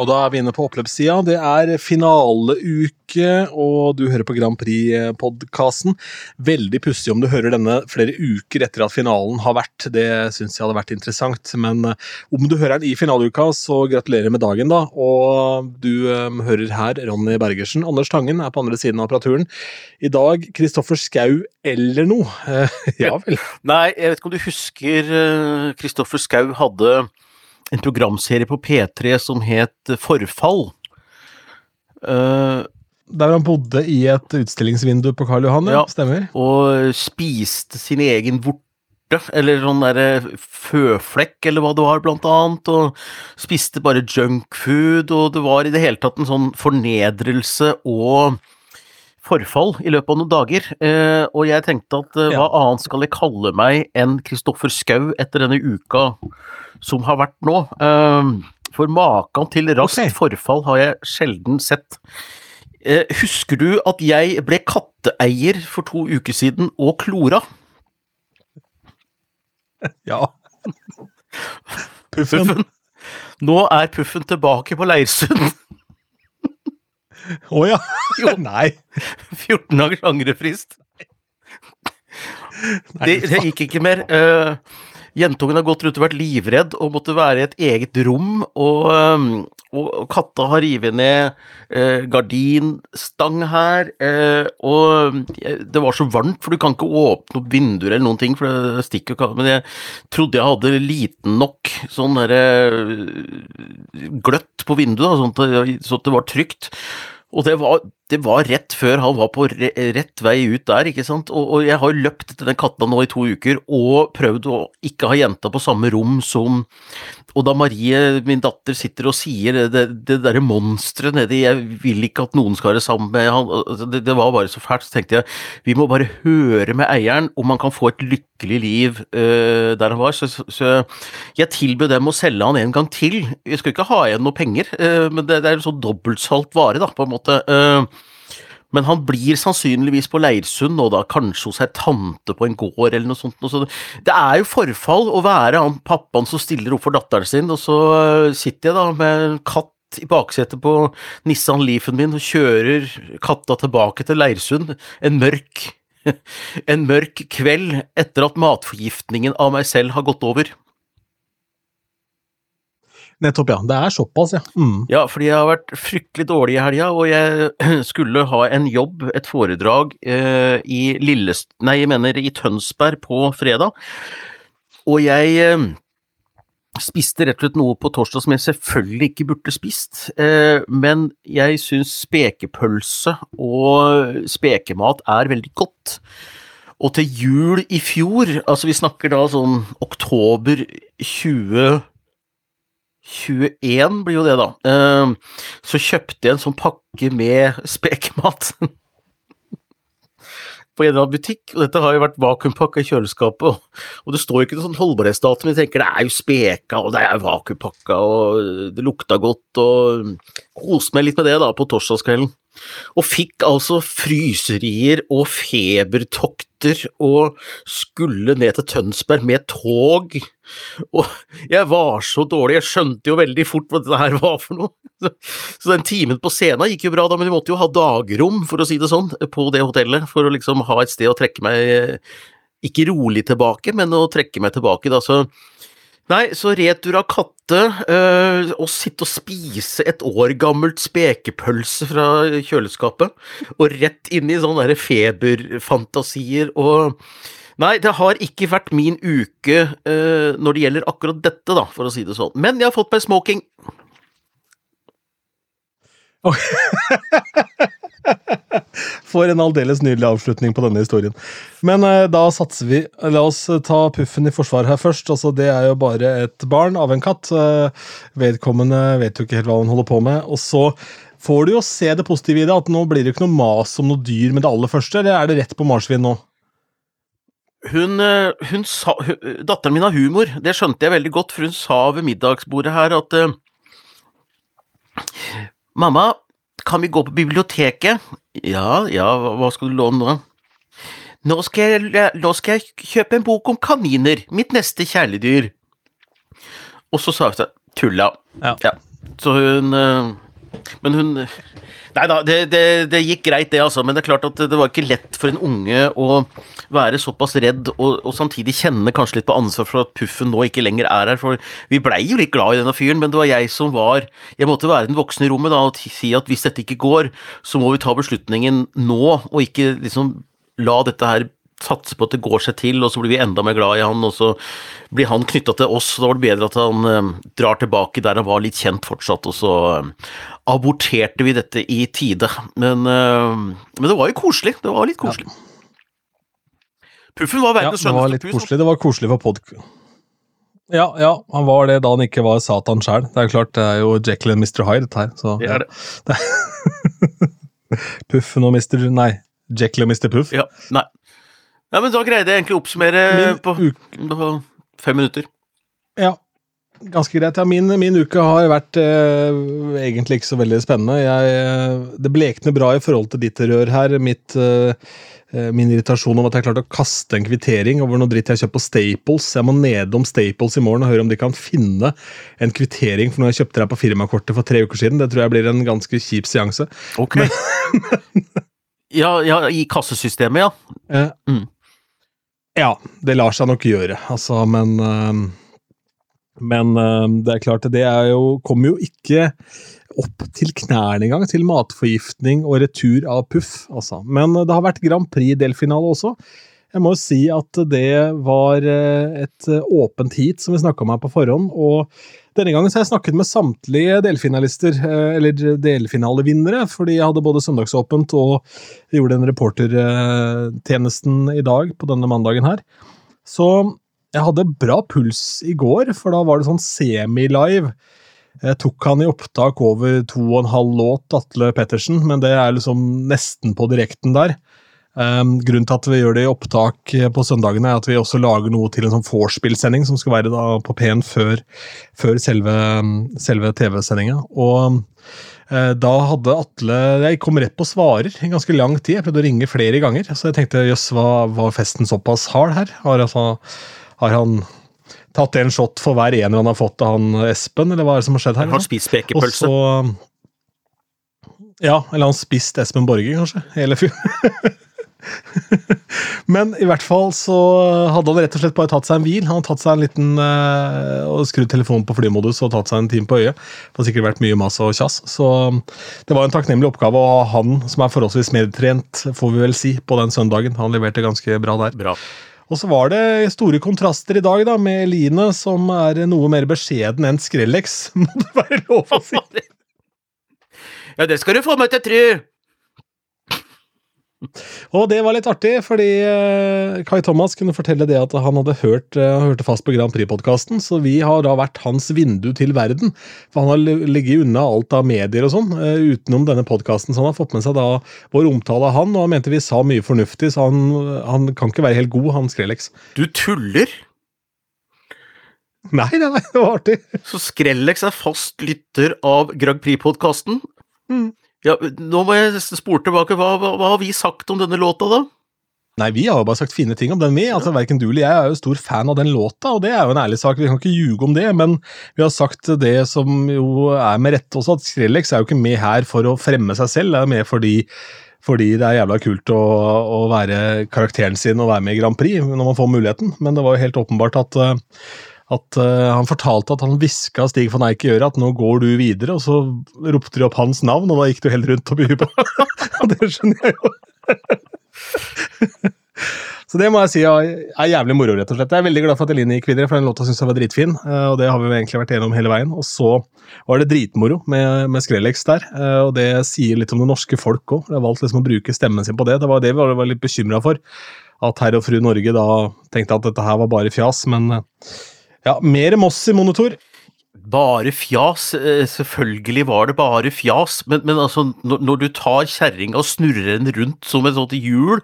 Og da er vi inne på oppløpssida. Det er finaleuke, og du hører på Grand Prix-podkasten. Veldig pussig om du hører denne flere uker etter at finalen har vært. Det syns jeg hadde vært interessant. Men eh, om du hører den i finaleuka, så gratulerer med dagen, da. Og du um, hører her Ronny Bergersen. Anders Tangen er på andre siden av apparaturen. I dag Kristoffer Skau eller noe. ja vel. Nei, jeg vet ikke om du husker Kristoffer Skau hadde en programserie på P3 som het Forfall. Uh, der han bodde i et utstillingsvindu på Karl Johan, ja. Stemmer. Og spiste sin egen vorte, eller sånn derre føflekk, eller hva det var, blant annet. Og spiste bare junkfood, og det var i det hele tatt en sånn fornedrelse og forfall i løpet av noen dager. Uh, og jeg tenkte at uh, hva annet skal jeg kalle meg enn Kristoffer Skau etter denne uka som har vært nå. Ehm, for maken til raskt okay. forfall har jeg sjelden sett. Eh, husker du at jeg ble katteeier for to uker siden og klora? Ja. Puffen. puffen. Nå er Puffen tilbake på Leirsund. Å oh, ja? Nei. 14 dagers angrefrist. Det, det, gikk ikke mer. Uh, Jentungen har gått rundt og vært livredd og måtte være i et eget rom, og, um, og katta har revet ned eh, gardinstang her, eh, og det var så varmt, for du kan ikke åpne opp vinduer eller noen ting, for det stikker jo Men jeg trodde jeg hadde liten nok sånn derre gløtt på vinduet, sånn at det var trygt. Og det var, det var, rett før han var på rett vei ut der, ikke sant. Og, og jeg har løpt etter den katta nå i to uker og prøvd å ikke ha jenta på samme rom som og da Marie, min datter, sitter og sier det, det derre monsteret nedi 'jeg vil ikke at noen skal være sammen med han', altså, det, det, var bare så fælt, så tenkte jeg vi må bare høre med eieren om han kan få et lykkelig liv uh, der han var. Så, så jeg tilbød dem å selge han en gang til. Jeg skulle ikke ha igjen noe penger, uh, men det, det er en sånn dobbeltsalt vare, da, på en måte. Uh, men han blir sannsynligvis på Leirsund nå, da, kanskje hos ei tante på en gård eller noe sånt. Noe sånt. Det er jo forfall å være han pappaen som stiller opp for datteren sin, og så øh, sitter jeg da med en katt i baksetet på Nissan Leafen min og kjører katta tilbake til Leirsund en mørk, en mørk kveld etter at matforgiftningen av meg selv har gått over. Nettopp, ja. Det er såpass, ja. Mm. Ja, fordi jeg har vært fryktelig dårlig i helga, og jeg skulle ha en jobb, et foredrag, eh, i Lillest... Nei, jeg mener i Tønsberg på fredag. Og jeg eh, spiste rett og slett noe på torsdag som jeg selvfølgelig ikke burde spist, eh, men jeg syns spekepølse og spekemat er veldig godt. Og til jul i fjor, altså vi snakker da sånn oktober 20 21 blir jo det, da. Ehm, så kjøpte jeg en sånn pakke med spekemat på en eller annen butikk, og dette har jo vært vakuumpakka i kjøleskapet, og, det står jo ikke noe sånn holdbarhetsdato, men jeg tenker det er jo speka, og det er vakuumpakka, og det lukta godt, og koste meg litt med det da på torsdagskvelden. Og fikk altså fryserier og febertokter og skulle ned til Tønsberg med tog. Og jeg var så dårlig, jeg skjønte jo veldig fort hva dette her var for noe. Så den timen på scenen gikk jo bra, da, men vi måtte jo ha dagrom, for å si det sånn, på det hotellet, for å liksom ha et sted å trekke meg ikke rolig tilbake, men å trekke meg tilbake, da. Så Nei, så retur av katte, øh, og sitte og spise et år gammelt spekepølse fra kjøleskapet, og rett inn i sånne feberfantasier og Nei, det har ikke vært min uke øh, når det gjelder akkurat dette, da, for å si det sånn. Men jeg har fått meg smoking. For en aldeles nydelig avslutning på denne historien. Men eh, da satser vi. La oss eh, ta Puffen i forsvar her først. Altså, det er jo bare et barn av en katt. Eh, vedkommende vet jo ikke helt hva hun holder på med. Og så får du jo se det positive i det, at nå blir det ikke noe mas om noe dyr med det aller første, eller er det rett på marsvin nå? Hun, eh, hun sa hun, Datteren min har humor, det skjønte jeg veldig godt, for hun sa ved middagsbordet her at uh, Mamma, kan vi gå på biblioteket? Ja, ja, hva skal du låne nå? Nå skal, jeg, nå skal jeg kjøpe en bok om kaniner, mitt neste kjæledyr. Og så sa hun tulla. Ja. ja. Så hun eh, Men hun Nei da, det, det, det, gikk greit, det, altså. Men det er klart at det var ikke lett for en unge å være såpass redd, og, og samtidig kjenne kanskje litt på ansvar for at Puffen nå ikke lenger er her. For vi blei jo litt glad i denne fyren, men det var jeg som var Jeg måtte være den voksne i rommet da og si at hvis dette ikke går, så må vi ta beslutningen nå, og ikke liksom la dette her satse på at det går seg til, og så blir vi enda mer glad i han, og så blir han knytta til oss. Da var det bedre at han eh, drar tilbake der han var litt kjent fortsatt, og så eh, aborterte vi dette i tide. Men, eh, men, det var jo koselig. Det var litt koselig. Ja. Puffen var verdens skjønneste. Ja, det var litt koselig. Det var koselig for podkast. Ja, ja, han var det da han ikke var Satan sjøl. Det er jo klart, det er jo Jekyll og Mr. Hyde, dette her. Så, det er det. Puffen og Mr. Nei, Jekyll og Mr. Puff. Ja, nei. Ja, men da greide jeg egentlig å oppsummere på, på, fem minutter. Ja, ganske greit. Ja, min, min uke har vært eh, egentlig ikke så veldig spennende. Jeg, eh, det blekner bra i forhold til ditt rør her. Mitt, eh, eh, min irritasjon om at jeg klarte å kaste en kvittering over noe dritt jeg kjøpte på Staples. Jeg må nedom Staples i morgen og høre om de kan finne en kvittering for noe jeg kjøpte her på firmakortet for tre uker siden. Det tror jeg blir en ganske kjip seanse. Ok. Men, ja, ja, i kassesystemet, ja. Eh, mm. Ja, det lar seg nok gjøre, altså, men Men uh, det er klart, det er jo, kommer jo ikke opp til knærne engang, til matforgiftning og retur av puff, altså. Men det har vært Grand Prix-delfinale også. Jeg må jo si at det var eh, et åpent heat, som vi snakka om her på forhånd. og denne gangen så har jeg snakket med samtlige delfinalister, eh, eller delfinalevinnere, fordi jeg hadde både søndagsåpent og gjorde den reportertjenesten i dag, på denne mandagen her. Så jeg hadde bra puls i går, for da var det sånn semi-live. Jeg tok han i opptak over to og en halv låt, Atle Pettersen, men det er liksom nesten på direkten der. Um, grunnen til at vi gjør det i opptak eh, på søndagene, er at vi også lager noe til en sånn vorspiel-sending som skal være på P1 før, før selve, selve TV-sendinga. Og uh, da hadde Atle Jeg kom rett på svarer i ganske lang tid. Jeg prøvde å ringe flere ganger. Så jeg tenkte jøss, var, var festen såpass hard her? Har, altså, har han tatt en shot for hver ener han har fått av han Espen, eller hva er det som har skjedd her? Han har spist spekepølse. Ja, eller han spist Espen Borge, kanskje. Hele fyren. Men i hvert fall så hadde han rett og slett bare tatt seg en hvil. Han hadde tatt seg en liten øh, og skrudd telefonen på flymodus og tatt seg en time på øyet. Det har sikkert vært mye mas og kjass. Så det var en takknemlig oppgave ha han, som er forholdsvis medtrent, får vi vel si, på den søndagen. Han leverte ganske bra der. Bra. Og så var det store kontraster i dag, da, med Line, som er noe mer beskjeden enn Skrellex, må det være lov å si. Ja, det skal du få meg til å tro! Og det var litt artig, fordi uh, Kai Thomas kunne fortelle det at han hadde hørt uh, hørte fast på Grand Prix-podkasten, så vi har da vært hans vindu til verden. For han har ligget unna alt av medier og sånn, uh, utenom denne podkasten. Så han har fått med seg da vår omtale av han, og han mente vi sa mye fornuftig, så han, han kan ikke være helt god, han Skrellex. Du tuller? Nei, det var artig. Så Skrellex er fast lytter av Grand Prix-podkasten? Mm. Ja, nå må jeg spore tilbake. Hva, hva, hva, har vi sagt om denne låta, da? Nei, vi har jo bare sagt fine ting om den, vi. Altså, Verken du eller jeg er jo stor fan av den låta, og det er jo en ærlig sak. Vi kan ikke ljuge om det, men vi har sagt det som jo er med rette også, at Skrellex er jo ikke med her for å fremme seg selv, det er med fordi fordi det er jævla kult å, å, være karakteren sin og være med i Grand Prix når man får muligheten. Men det var jo helt åpenbart at uh, at uh, han fortalte at han hviska Stig van Eijk i øret at 'nå går du videre', og så ropte de opp hans navn, og da gikk du helt rundt og by på. det skjønner jeg jo. så det må jeg si er jævlig moro, rett og slett. Jeg er veldig glad for at Eline gikk videre, for den låta syns jeg var dritfin, uh, og det har vi egentlig vært gjennom hele veien. Og så var det dritmoro med, med Skrellex der, uh, og det sier litt om det norske folk òg. De har valgt liksom å bruke stemmen sin på det. Det var det vi var litt bekymra for. At herr og fru Norge da tenkte at dette her var bare fjas, men ja, mer Moss i monitor. Bare fjas? Eh, selvfølgelig var det bare fjas, men, men altså, når, når, du tar kjerringa og snurrer den rundt som et sånt hjul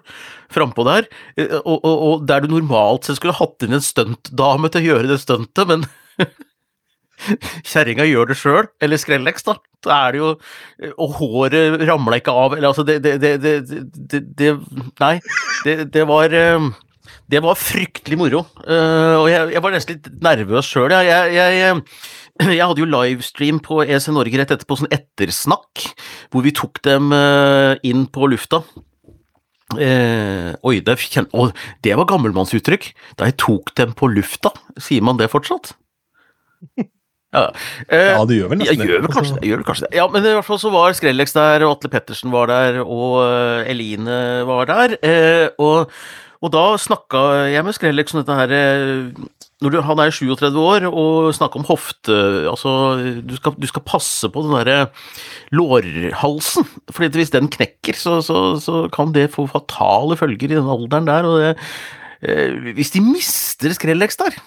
frampå der, eh, og, og, og, der du normalt sett skulle hatt inn en stuntdame til å gjøre det stuntet, men kjerringa gjør det sjøl, eller Skrellex, da. Da er det jo Og håret ramla ikke av, eller altså det Det, det, det, Nei, det, var eh, det var fryktelig moro, uh, og jeg, jeg, var nesten litt nervøs sjøl. Jeg, jeg, jeg hadde jo livestream på EC Norge rett etterpå, sånn ettersnakk, hvor vi tok dem uh, inn på lufta. Uh, oi, det, kjen- oh, det var gammelmannsuttrykk. Da jeg tok dem på lufta, sier man det fortsatt? Ja, eh, Ja, det gjør vel nesten nesten gjør vel kanskje det. Gjør vel kanskje det. Ja, men i hvert fall så var Skrellex der, og Atle Pettersen var der, og eh, Eline var der. Eh, og, og da snakka jeg med Skrellex om dette her du, Han er 37 år og snakker om hofte Altså, du skal, du skal passe på den derre lårhalsen. fordi hvis den knekker, så, så, så kan det få fatale følger i den alderen der. og det, Hvis de mister Skrellex der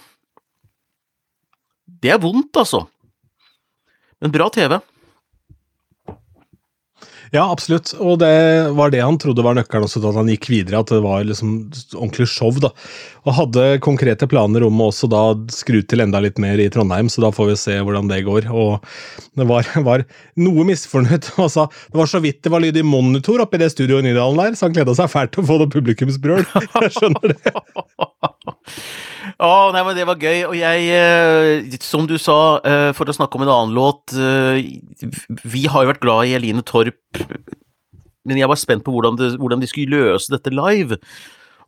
det er vondt, altså. Men bra TV. Ja, absolutt. Og det var det han trodde var nøkkelen også da han gikk videre. At det var liksom ordentlig show. da. Og hadde konkrete planer om å også da skru til enda litt mer i Trondheim, så da får vi se hvordan det går. Og det var, var noe misfornøyd. sa Det var så vidt det var lyd i monitor i det studioet i Nydalen der, så han gleda seg fælt til å få det publikumsbrøl. Jeg skjønner det. Å, nei, men det var gøy, og jeg, eh, som du sa, eh, for å snakke om en annen låt eh, Vi har jo vært glad i Eline Torp, men jeg var spent på hvordan, det, hvordan de skulle løse dette live.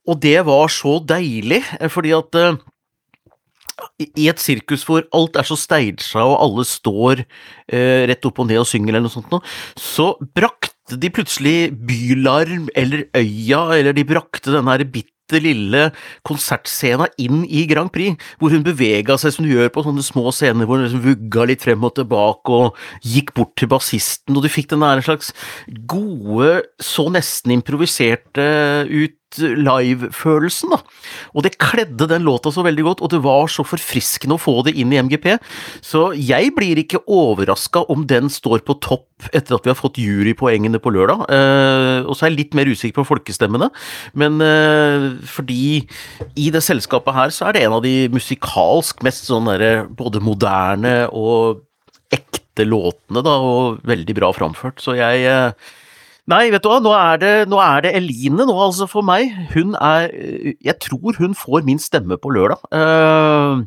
Og det var så deilig, fordi at i et sirkus hvor alt er så stagea og alle står eh, rett opp og ned og synger eller noe sånt, så brakte de plutselig Bylarm eller Øya, eller de brakte den her lille konsertscena inn i Grand Prix, hvor hun bevega seg som du gjør på sånne små scener, hvor hun liksom vugga litt frem og tilbake og gikk bort til bassisten, og du fikk den der slags gode, så nesten improviserte ut live-følelsen, da. Og det kledde den låta så veldig godt, og det var så forfriskende å få det inn i MGP. Så jeg blir ikke overraska om den står på topp etter at vi har fått jurypoengene på lørdag. Eh, og så er jeg litt mer usikker på folkestemmene, men eh, fordi i det selskapet her så er det en av de musikalsk mest sånn derre både moderne og ekte låtene, da, og veldig bra framført. Så jeg eh, Nei, vet du hva, nå er, det, nå er det Eline nå, altså, for meg. Hun er Jeg tror hun får min stemme på lørdag. Uh,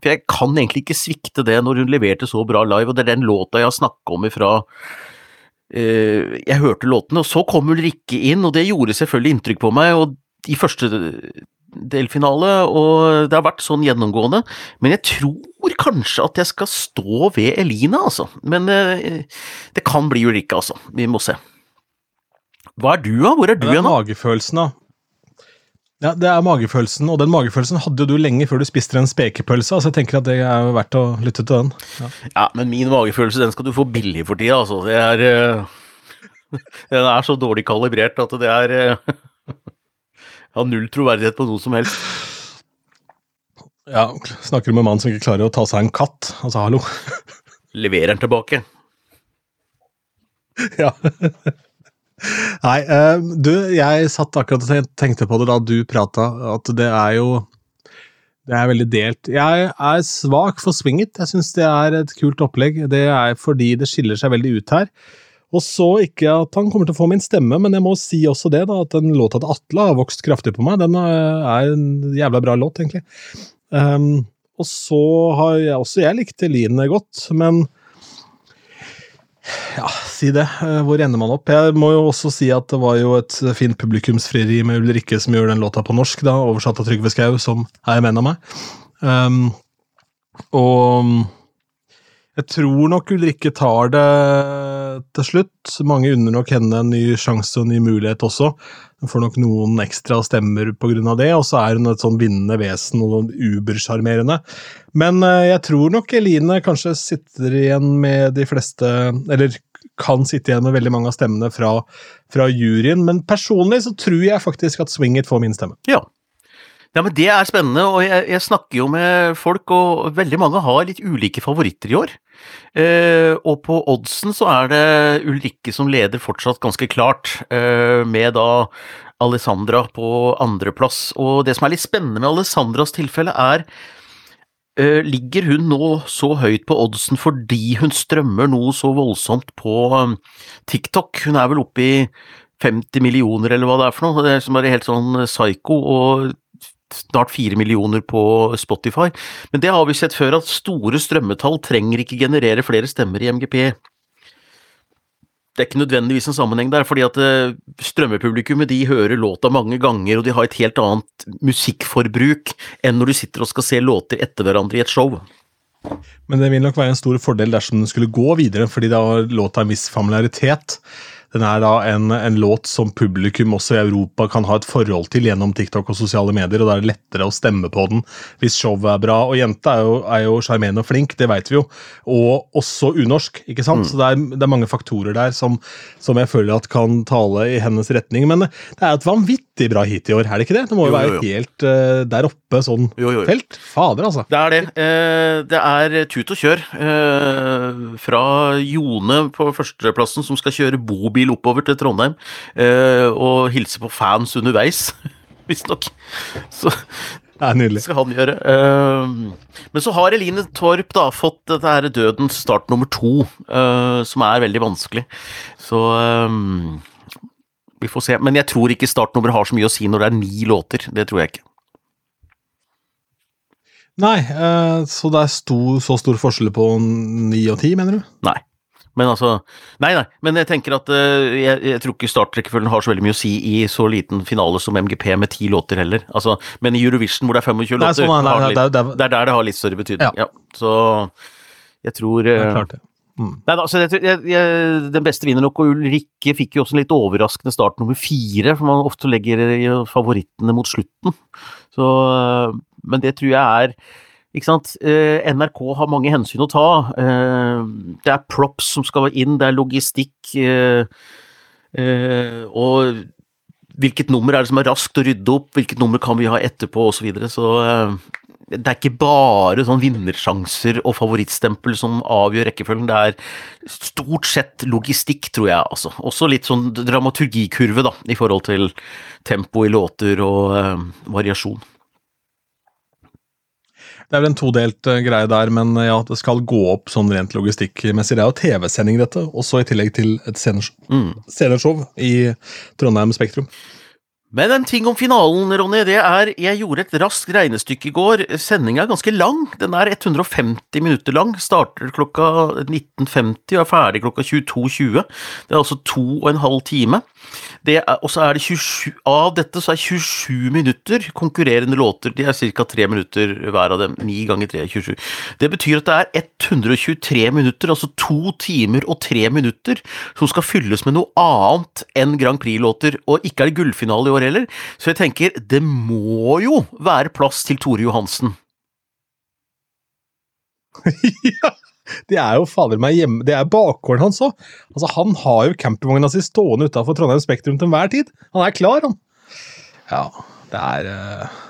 for jeg kan egentlig ikke svikte det når hun leverte så bra live, og det er den låta jeg har snakka om ifra uh, Jeg hørte låtene, og så kom Ulrikke inn, og det gjorde selvfølgelig inntrykk på meg. og i første delfinale, og det har vært sånn gjennomgående. Men jeg tror kanskje at jeg skal stå ved Eline, altså. Men eh, det kan bli Ulrikke, altså. Vi må se. Hva er du, da? Hvor er du igjen, magefølelsen, da. Ja, det er magefølelsen, og den magefølelsen hadde jo du lenge før du spiste en spekepølse, så jeg tenker at det er verdt å lytte til den. Ja. Ja, men min magefølelse, den skal du få billig for tida, altså. Det er eh, Den er så dårlig kalibrert at det er Jeg Har null troverdighet på noe som helst. Ja, Snakker du med en mann som ikke klarer å ta seg en katt? Altså, hallo. Leverer den tilbake. ja. Nei, eh, du, jeg satt akkurat og tenkte på det da du prata, at det er jo Det er veldig delt. Jeg er svak for Swing It. Jeg syns det er et kult opplegg. Det er fordi det skiller seg veldig ut her. Og så ikke at han kommer til å få min stemme, men jeg må si også det, da, at den låta til Atle har vokst kraftig på meg. Den eh, er en jævla bra låt, egentlig. Um, og så har jeg også jeg likte Eline godt, men ja, si det. Eh, Hvor ender man opp? Jeg må jo også si at det var jo et fint publikumsfrieri med Ulrikke som gjør den låta på norsk, da, oversatt av Trygve Skau, som er en venn av meg. Um, og jeg tror nok Ulrikke tar det til slutt. Mange unner nok henne en ny sjanse og en ny mulighet også. Hun får nok noen ekstra stemmer pga. det, og så er hun et sånn vinnende vesen og sånn ubersjarmerende. Men eh, jeg tror nok Eline kanskje sitter igjen med de fleste Eller kan sitte igjen med veldig mange av stemmene fra, fra juryen. Men personlig så tror jeg faktisk at Swing It får min stemme. Ja. Ja, men Det er spennende, og jeg, jeg snakker jo med folk, og veldig mange har litt ulike favoritter i år. Eh, og på oddsen så er det Ulrikke som leder fortsatt ganske klart, eh, med da Alessandra på andreplass. Og det som er litt spennende med Alessandras tilfelle, er eh, Ligger hun nå så høyt på oddsen fordi hun strømmer noe så voldsomt på um, TikTok? Hun er vel oppe i 50 millioner, eller hva det er for noe. Det er som er helt sånn psycho. og snart fire millioner på Spotify. Men det har vi sett før, at store strømmetall trenger ikke generere flere stemmer i MGP. Det er ikke nødvendigvis en sammenheng der, fordi at eh, strømmepublikummet de hører låta mange ganger, og de har et helt annet musikkforbruk enn når du sitter og skal se låter etter hverandre i et show. Men det vil nok være en stor fordel dersom den skulle gå videre, fordi da har låta en viss familiaritet. Den er da en, en, låt som publikum også i Europa kan ha et forhold til gjennom TikTok og sosiale medier, og da er det lettere å stemme på den hvis showet er bra. Og jenta er jo sjarmerende og flink, det vet vi jo, og også unorsk, ikke sant? Mm. Så det er, det er, mange faktorer der som, som, jeg føler at kan tale i hennes retning. Men det er et vanvittig bra hit i år, er det ikke det? Det må jo, jo være jo, jo. helt uh, der oppe sånn felt. Fader, altså. Det er det. Uh, det er tut og kjør. Uh, fra Jone på førsteplassen, som skal kjøre bobil bil oppover til Trondheim eh, og hilse på fans underveis, visstnok. Så det skal han gjøre. Uh, men så har Eline Torp da fått dette her Dødens start nummer to, uh, som er veldig vanskelig. Så vi får se. Men jeg tror ikke startnummeret har så mye å si når det er ni låter. Det tror jeg ikke. Nei, så det er stor, så stor forskjell på ni og ti, mener du? Nei. Men altså Nei, nei, men jeg tenker at uh, jeg, jeg, tror ikke startrekkefølgen har så veldig mye å si i så liten finale som MGP med ti låter heller. Altså, men i Eurovision hvor det er 25 låter, man, nei, nei, det, er, det, er, er der det har litt større betydning. Ja. ja så jeg tror uh. Mm. Nei, altså, jeg, jeg, den beste vinner nok, og Ulrikke fikk jo også en litt overraskende start nummer fire, for man ofte legger favorittene mot slutten. Så, uh, men det tror jeg er? Eh, NRK har mange hensyn å ta. Eh, det er props som skal inn, det er logistikk. Eh, og hvilket nummer er det som er raskt å rydde opp, hvilket nummer kan vi ha etterpå, osv. Så, videre. så det er ikke bare sånn vinnersjanser og favorittstempel som avgjør rekkefølgen, det er stort sett logistikk, tror jeg. altså. Også litt sånn dramaturgikurve, da, i forhold til tempo i låter og uh, variasjon. Det er vel en todelt uh, greie der, men uh, ja, det skal gå opp sånn rent logistikkmessig. Det er jo TV-sending, dette, også i tillegg til et sceneshow, mm. sceneshow i Trondheim Spektrum. Men en ting om finalen, Ronny, det er Jeg gjorde et raskt regnestykke i går. Sendinga er ganske lang. Den er 150 minutter lang. Starter klokka 19.50 og er ferdig klokka 22.20. Det er altså to og en halv time. Og så er det 27, Av dette så er 27 minutter konkurrerende låter. De er ca. tre minutter hver av dem. 9 ganger 3 er 27. Det betyr at det er 123 minutter, altså to timer og tre minutter, som skal fylles med noe annet enn Grand Prix-låter. Og ikke er det gullfinale i år heller, så jeg tenker det må jo være plass til Tore Johansen. ja! Det er jo fader meg hjemme Det er bakgården hans òg. Altså, han har jo campingvogna si stående utafor Trondheim Spektrum til enhver tid. Han er klar, han. Ja, det er uh...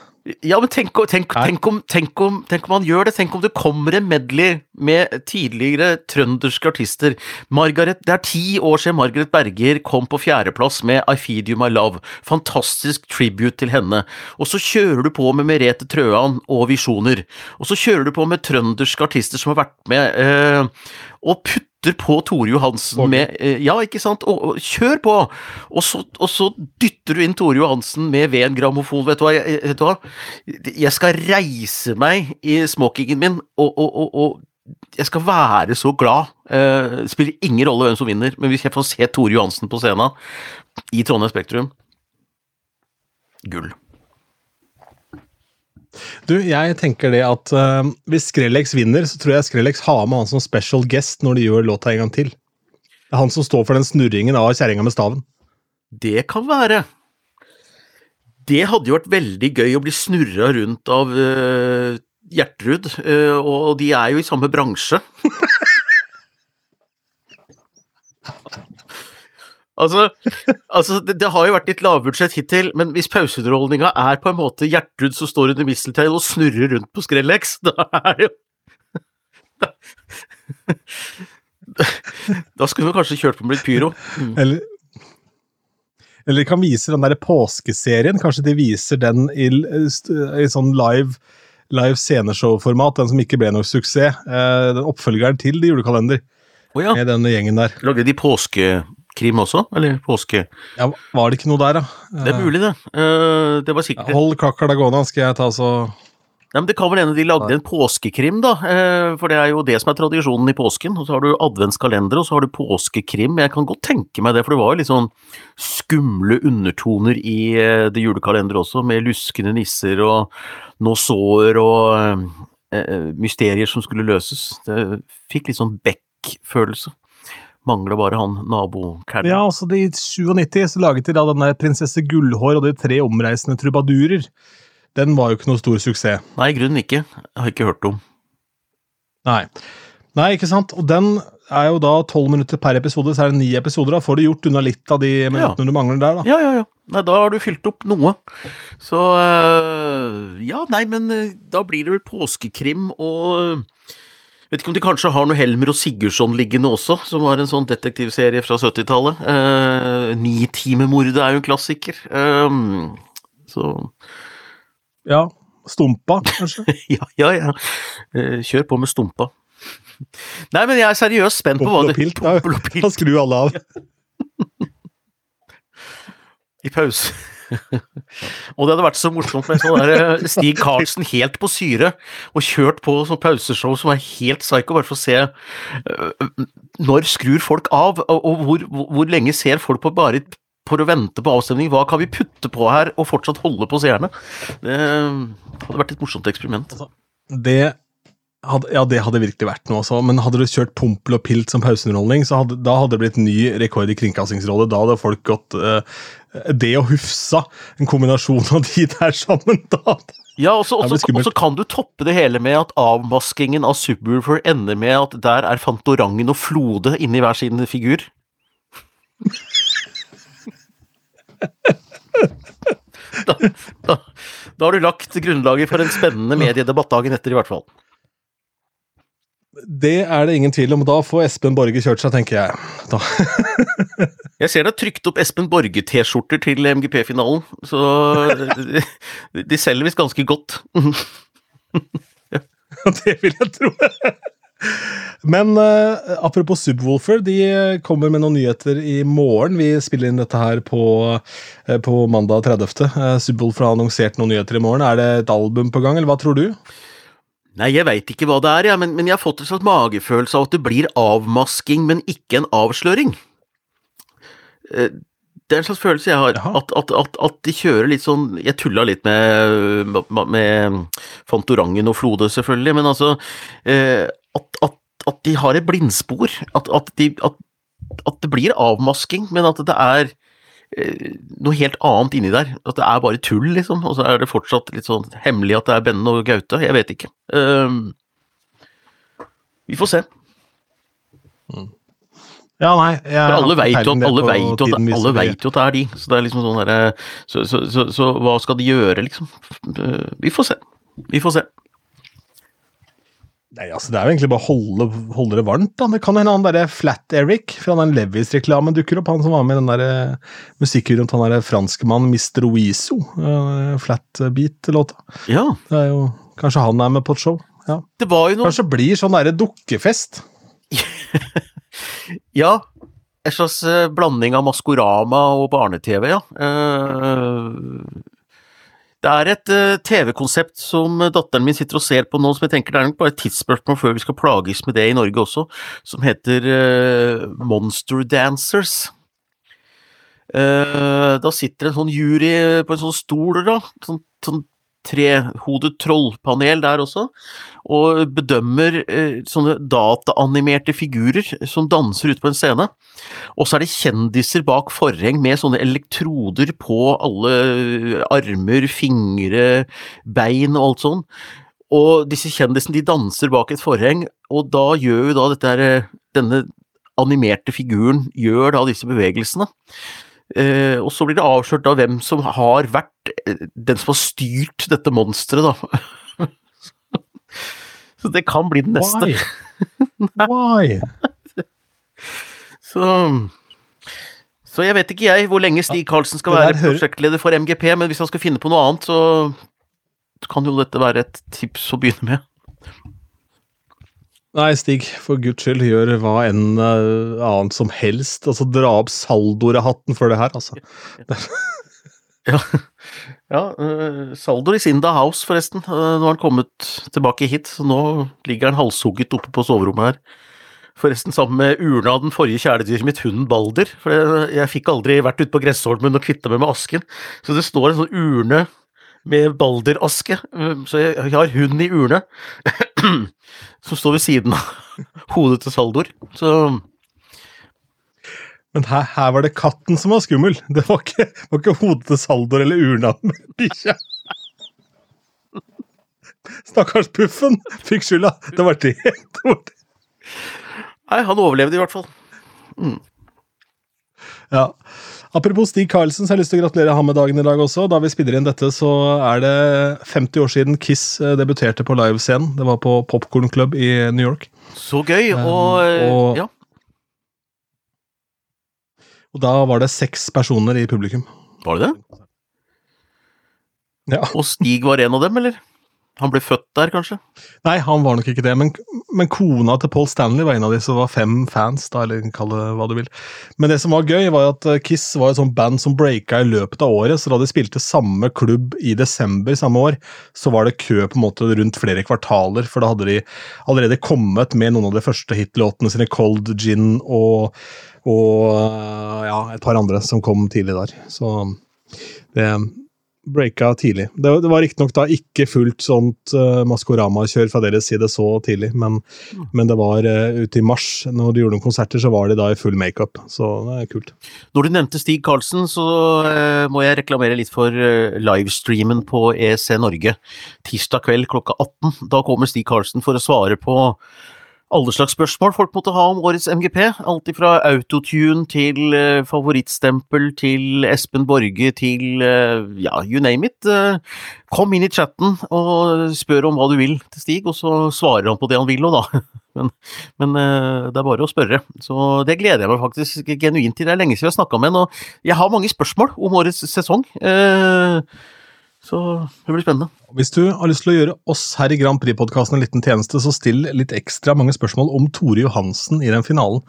Ja, men tenk, tenk, tenk, om, tenk, om, tenk om han gjør det. Tenk om det kommer en medley med tidligere trønderske artister. Margaret, Det er ti år siden Margaret Berger kom på fjerdeplass med I Feed You My Love. Fantastisk tribute til henne. Og så kjører du på med Merete Trøan og Visjoner. Og så kjører du på med trønderske artister som har vært med. Eh, og putter dytter på Tore Johansen med eh, Ja, ikke sant, og, og kjør på! Og så, og så, dytter du inn Tore Johansen med Ved en grammofon. Vet du hva, jeg, vet du hva? jeg skal reise meg i smokingen min, og, og, jeg skal være så glad. Uh, spiller ingen rolle hvem som vinner, men hvis jeg får se Tore Johansen på scenen i Trondheim Spektrum Gull. Du, jeg tenker det at uh, hvis Skrellex vinner, så tror jeg Skrellex har med han som special guest når de gjør låta en gang til. Det er han som står for den snurringen av kjerringa med staven. Det kan være. Det hadde jo vært veldig gøy å bli snurra rundt av uh, Gjertrud, uh, og de er jo i samme bransje. Altså, altså det, det, har jo vært litt lavbudsjett hittil, men hvis pauseunderholdninga er på en måte Gjertrud som står under misteltein og snurrer rundt på Skrellex, da er det jo da, da skulle vi kanskje kjørt på med litt pyro. Mm. Eller, eller kan vise den der påskeserien. Kanskje de viser den i, i sånn live, live sceneshow-format, den som ikke ble noe suksess. Eh, den oppfølgeren til de julekalender. Oh, ja. Med denne gjengen der. Lagde de påske påskekrim også? Eller påske... Ja, Var det ikke noe der, da? Det er mulig, det. Eh, det var Ja, sikkert hold kakla gående, skal jeg ta så Nei, men Det kan vel hende de lagde en påskekrim, da. eh, For det er jo det som er tradisjonen i påsken. Og så har du adventskalender, og så har du påskekrim. Jeg kan godt tenke meg det, for det var jo litt sånn skumle undertoner i eh, det julekalenderet også, med luskende nisser og nosåer og eh, mysterier som skulle løses. Det fikk litt sånn Beck-følelse. Mangler bare han nabokæren. Ja, altså I 97 så laget de da denne Prinsesse Gullhår og de tre omreisende trubadurer. Den var jo ikke noe stor suksess. Nei, i grunnen ikke. Jeg har ikke hørt om. Nei. Nei, ikke sant? Og den er jo da tolv minutter per episode, så er det ni episoder. Da får du gjort unna litt av de minuttene du mangler der, da. Ja, ja, ja. Nei, da har du fylt opp noe. Så øh, Ja, nei, men øh, da blir det vel påskekrim og Vet ikke om de kanskje har noe Helmer og Sigurdsson liggende også, som var en sånn detektivserie fra 70-tallet. Uh, Nitimemordet er jo en klassiker. Um, så Ja, Stumpa, kanskje? ja, ja, ja. Eh, kjør på med stumpa. Nei, men jeg er seriøst spent på hva Pompel og det pilt. Da, Pompel og pilt. da skrur alle av. I pause. Og det hadde vært så morsomt med sånn der eh, Stig Karlsen helt på syre, og kjørt på sånn pauseshow som er helt psycho, bare for å se uh, når skrur folk av, og, og hvor, hvor, lenge ser folk på bare for å vente på avstemning. Hva kan vi putte på her og fortsatt holde på seerne? Det hadde vært et morsomt eksperiment. Det hadde, ja, det hadde virkelig vært noe også, men hadde du kjørt Pompel og Pilt som pauseunderholdning, så hadde, da hadde det blitt ny rekord i Kringkastingsrådet. Da hadde folk gått eh, Det og Hufsa, en kombinasjon av de der sammen, da Ja, så og så kan du toppe det hele med at avmaskingen av Subwoolfer ender med at der er Fantorangen og Flode inni hver sin figur. Da, da, da har du lagt grunnlaget for en spennende mediedebatt dagen etter, i hvert fall. Det er det ingen tvil om. Da får Espen Borge kjørt seg, tenker jeg. Jeg ser det er trykt opp Espen Borge-T-skjorter til MGP-finalen, så de, selger visst ganske godt. det vil jeg tro. Men uh, apropos Subwoolfer, de kommer med noen nyheter i morgen. Vi spiller inn dette her på, uh, på mandag 30. Uh, Subwoolfer har annonsert noen nyheter i morgen. Er det et album på gang, eller hva tror du? Nei, jeg veit ikke hva det er, ja, men, men jeg har fått en slags magefølelse av at det blir avmasking, men ikke en avsløring. Eh, Det er en slags følelse jeg har, at, at, at, at de kjører litt sånn Jeg tulla litt med, med Fantorangen og Flode, selvfølgelig, men altså eh, at, at, at de har et blindspor. At, at, de, at, at det blir avmasking, men at det er noe helt annet inni der. At det er bare tull, liksom. Og så er det fortsatt litt sånn hemmelig at det er Benne og Gaute. Jeg vet ikke. Ehm, vi får se. Ja, nei For alle veit jo jo jo at det er de. Så det er liksom sånn derre så, så, så, så hva skal de gjøre, liksom? Eh, Vi får se. Vi får se. Nei, altså Det er jo egentlig bare å holde, holde det varmt. da. Det kan hende han derre Flat-Eric fra den Levis-reklamen dukker opp. Han som var med i den der eh, musikkvideoen til han derre franskmannen Mr. Oizo. Uh, Flat-beat-låta. Ja. Det er jo Kanskje han er med på et show. Ja. Det var jo noe Kanskje blir sånn derre dukkefest. Ja. En slags eh, blanding av Maskorama og barne-TV, ja. Eh, Det er et eh, TV-konsept som datteren min sitter og ser på nå, som jeg tenker det er nok bare et tidsspørsmål før vi skal plages med det i Norge også, som heter eh, Monster Dancers. Eh, da sitter en sånn jury på en sånn stol, da. Sånn, sånn trehodet trollpanel der også, og bedømmer eh, sånne dataanimerte figurer som danser ute på en scene. Og så er det kjendiser bak forheng med sånne elektroder på alle armer, fingre, bein og alt sånn. Og disse kjendisene de danser bak et forheng, og da gjør jo da dette her, eh, denne animerte figuren gjør da disse bevegelsene. Eh, og så blir det avslørt da hvem som har vært eh, den som har styrt dette monsteret, da. så det kan bli den neste. Why? Why? Så så jeg vet ikke jeg hvor lenge Stig Karlsen skal være prosjektleder for MGP, men hvis han skal finne på noe annet, så kan jo dette være et tips å begynne med. Nei, Stig, for guds skyld, gjør hva enn uh, annet som helst. Altså, Dra opp saldorehatten for det her, altså. ja, ja uh, Saldor is in the house, forresten. Uh, nå har han kommet tilbake hit, så nå ligger han halshugget oppe på soverommet her. Forresten sammen med urna av den forrige kjæledyret mitt, hunden Balder. For jeg, jeg fikk aldri vært ute på Gressholmen og kvitta meg med asken. Så det står en sånn urne med balderaske, så jeg har hund i urne som står ved siden av hodet til Saldor. Så Men her, her, var det katten som var skummel. Det var ikke, var ikke hodet til Saldor eller urna med bikkja. Stakkars Puffen fikk skylda. Det var det. det, var det. Nei, han overlevde i hvert fall. Mm. Ja. Apropos Stig Karlsen, så har jeg lyst til å gratulere ham med dagen i dag også. Da vi spiller inn dette, så er det 50 år siden Kiss eh, debuterte på livescenen. Det var på Popcorn Club i New York. Så gøy, um, og, og, ja. og da var det seks personer i publikum. Var det det? Ja. Og Stig var en av dem, eller? Han ble født der, kanskje? Nei, han var nok ikke det. Men, men, kona til Paul Stanley var en av de som var fem fans. da, eller kall det hva du vil. Men det som var gøy, var at eh, Kiss var et sånt band som breaka i løpet av året. Så da de spilte samme klubb i desember samme år, så var det kø på en måte rundt flere kvartaler. For da hadde de allerede kommet med noen av de første hitlåtene sine, Cold Gin og, og ja, et par andre som kom tidlig der. Så det breaka tidlig. Det, det var riktignok da ikke fullt sånt uh, Maskorama-kjør fra deres side så tidlig, men, mm. men det var uh, ute i mars, når de gjorde noen konserter, så var de da i full makeup. Så det er kult. Når du nevnte Stig Karlsen, så uh, må jeg reklamere litt for uh, livestreamen på EC Norge. Tirsdag kveld klokka 18. Da kommer Stig Karlsen for å svare på alle slags spørsmål folk måtte ha om årets MGP. Alt fra autotune til uh, favorittstempel til Espen Borge til uh, ja, you name it. Uh, kom inn i chatten og spør om hva du vil til Stig, og så svarer han på det han vil òg, da. Men, men det er bare å spørre. Så det gleder jeg meg faktisk genuint til. Det er lenge siden jeg har snakka med ham, og jeg har mange spørsmål om årets sesong. Uh, så det blir spennende. Hvis du har lyst til å gjøre oss her i Grand Prix-podkasten en liten tjeneste, så still litt ekstra mange spørsmål om Tore Johansen i den finalen.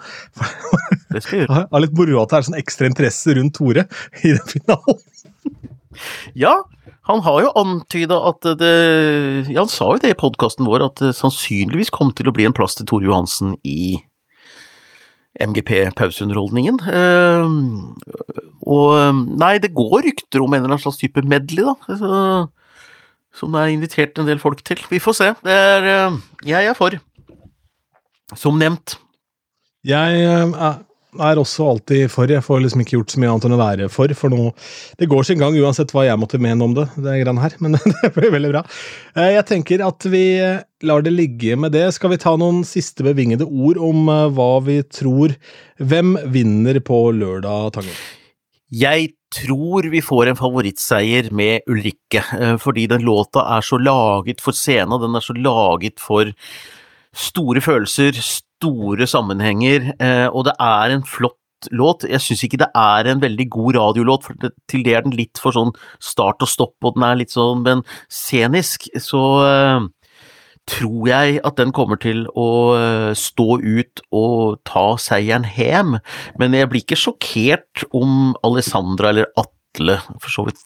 Det skal jeg gjøre. Det er litt moro at det er sånn ekstra interesse rundt Tore i den finalen. Ja, han har jo antyda at det ja, Han sa jo det i podkasten vår, at det sannsynligvis kom til å bli en plass til Tore Johansen i MGP-pauseunderholdningen. Og nei, det går rykter om en eller annen slags type medley, da. Så, som det er invitert en del folk til. Vi får se. Det er uh, Jeg er for. Som nevnt. Jeg uh, er også alltid for. Jeg får liksom ikke gjort så mye annet enn å være for. For nå Det går sin gang uansett hva jeg måtte mene om det, det greiene her. Men det blir veldig bra. Eh, jeg tenker at vi lar det ligge med det. Skal vi ta noen siste bevingede ord om eh, hva vi tror Hvem vinner på lørdag, Tangen? Jeg tror vi får en favorittseier med Ulrikke, eh, fordi den låta er så laget for scenen. Den er så laget for store følelser, store sammenhenger, eh, og det er en flott låt. Jeg syns ikke det er en veldig god radiolåt, for det, til det er den litt for sånn start og stopp, og den er litt sånn, men scenisk, så uh, tror jeg at den kommer til å uh, stå ut og ta seieren hjem. Men jeg blir ikke sjokkert om Alessandra eller Atle for så vidt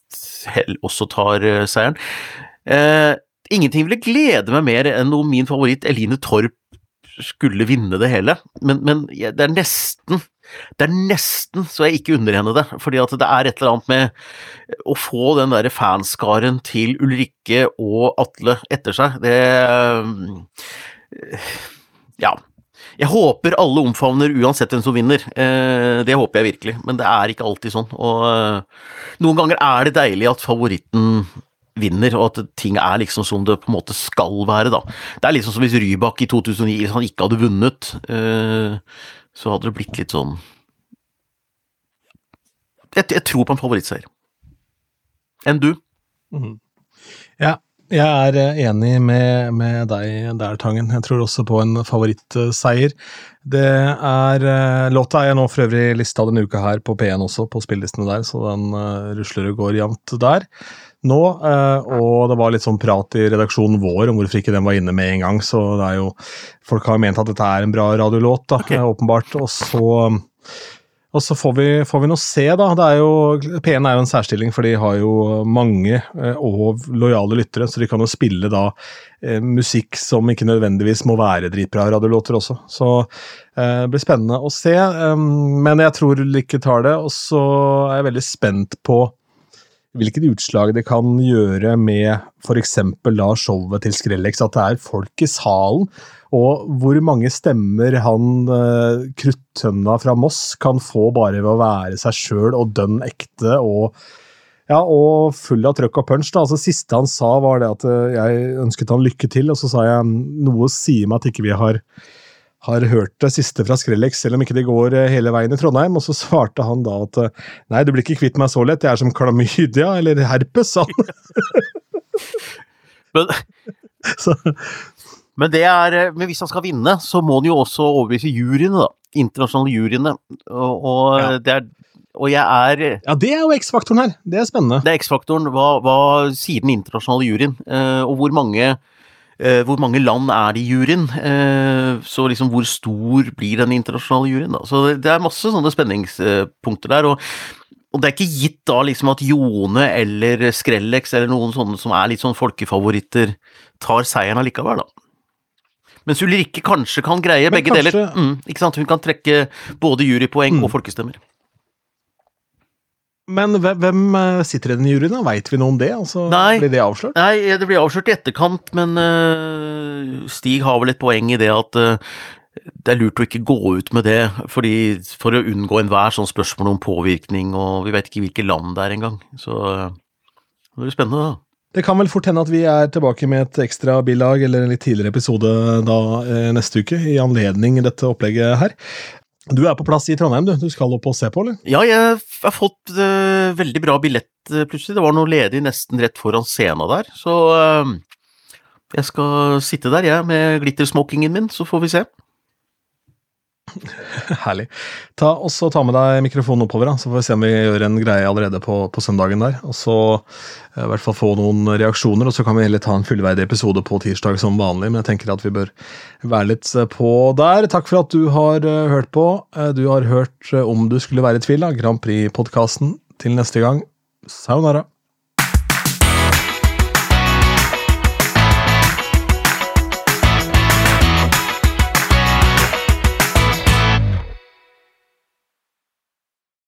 også tar seieren. seieren. ingenting ville glede meg mer enn om min favoritt Eline Torp skulle vinne det hele, men, men det er nesten det er nesten så jeg ikke unner henne det, fordi at det er et eller annet med å få den derre fanskaren til Ulrikke og Atle etter seg, det Ja. Jeg håper alle omfavner uansett hvem som vinner, eh, det håper jeg virkelig, men det er ikke alltid sånn, og eh, noen ganger er det deilig at favoritten vinner, og at ting er liksom som det på en måte skal være, da. Det er liksom som hvis Rybak i 2009, hvis han ikke hadde vunnet, så hadde det blitt litt sånn Jeg, jeg tror på en favorittseier. Enn du? Mm. Ja, jeg er eh, enig med, med, deg der, Tangen. Jeg tror også på en favorittseier. Det er eh, Låta er jeg nå for øvrig lista denne uka her på P1 også, på spillelistene der, så den uh, rusler og går jevnt der. Nå. eh, Og det var litt sånn prat i redaksjonen vår om hvorfor ikke den var inne med en gang. Så det er jo Folk har ment at dette er en bra radiolåt, da, Ok. eh, åpenbart. Og så og så får vi, får vi nå se, da. Det er jo, P1 er jo en særstilling, for de har jo mange eh, og lojale lyttere, så de kan jo spille da musikk som ikke nødvendigvis må være dritbra radiolåter også. Så eh, det blir spennende å se. Men jeg tror Lykke tar det, og så er jeg veldig spent på hvilket utslag det kan gjøre med f.eks. da showet til Skrellex, at det er folk i salen. Og hvor mange stemmer han eh, kruttønna fra Moss kan få bare ved å være seg sjøl og dønn ekte og ja, og full av trøkk og punch. da, altså Siste han sa, var det at eh, jeg ønsket han lykke til, og så sa jeg noe sier meg at ikke vi har, har hørt det siste fra Skrellex, selv om ikke det går eh, hele veien i Trondheim. Og så svarte han da at eh, nei, du blir ikke kvitt meg så lett, jeg er som klamydia eller herpes, sa han. Men, Så, men, det er, eh, men hvis han skal vinne, så må han jo også overbevise juryene, da. Internasjonale juryene. Og, og, Ja. det er, og jeg er ja, det er jo X-faktoren her. Det er spennende. Det er X-faktoren. Hva, hva sier den internasjonale juryen? Eh, og hvor mange, hvor mange land er det i juryen? Eh, så liksom hvor stor blir den internasjonale juryen? Da? Så det, det er masse sånne spenningspunkter der. og og det er ikke gitt da liksom at Jone eller Skrellex eller noen sånne som er litt sånn folkefavoritter, tar seieren allikevel, da. Mens Ulrikke kanskje kan greie Men begge kanskje- deler. Mm, ikke sant? Hun kan trekke både jurypoeng Mm. og folkestemmer. Men hvem, eh, sitter i den juryen? da? Veit vi noe om det? Altså, Nei. Blir det avslørt? Nei, det blir avslørt i etterkant, men uh, Stig har vel et poeng i det at uh, det er lurt å ikke gå ut med det, fordi, for å unngå enhver sånn spørsmål om påvirkning, og vi vet ikke hvilke land det er engang. Så uh, det blir spennende, da. Det kan vel fort hende at vi er tilbake med et ekstra bilag eller en litt tidligere episode da neste uke, i anledning dette opplegget her. Du er på plass i Trondheim, du. Du skal opp og se på, eller? Ja, jeg har fått uh, veldig bra billett uh, plutselig. Det var noe ledig nesten rett foran scenen der, så uh, jeg skal sitte der, jeg, med glittersmokingen min, så får vi se. Herlig. Ta, og så ta med deg mikrofonen oppover, da, så får vi se om vi gjør en greie allerede på, på søndagen der. Og så eh, i hvert fall få noen reaksjoner, og så kan vi heller ta en fullverdig episode på tirsdag som vanlig. Men jeg tenker at vi bør være litt eh, på der. Takk for at du har eh, hørt på. Du har hørt Om du skulle være i tvil, da, Grand Prix-podkasten. Til neste gang, sayonara.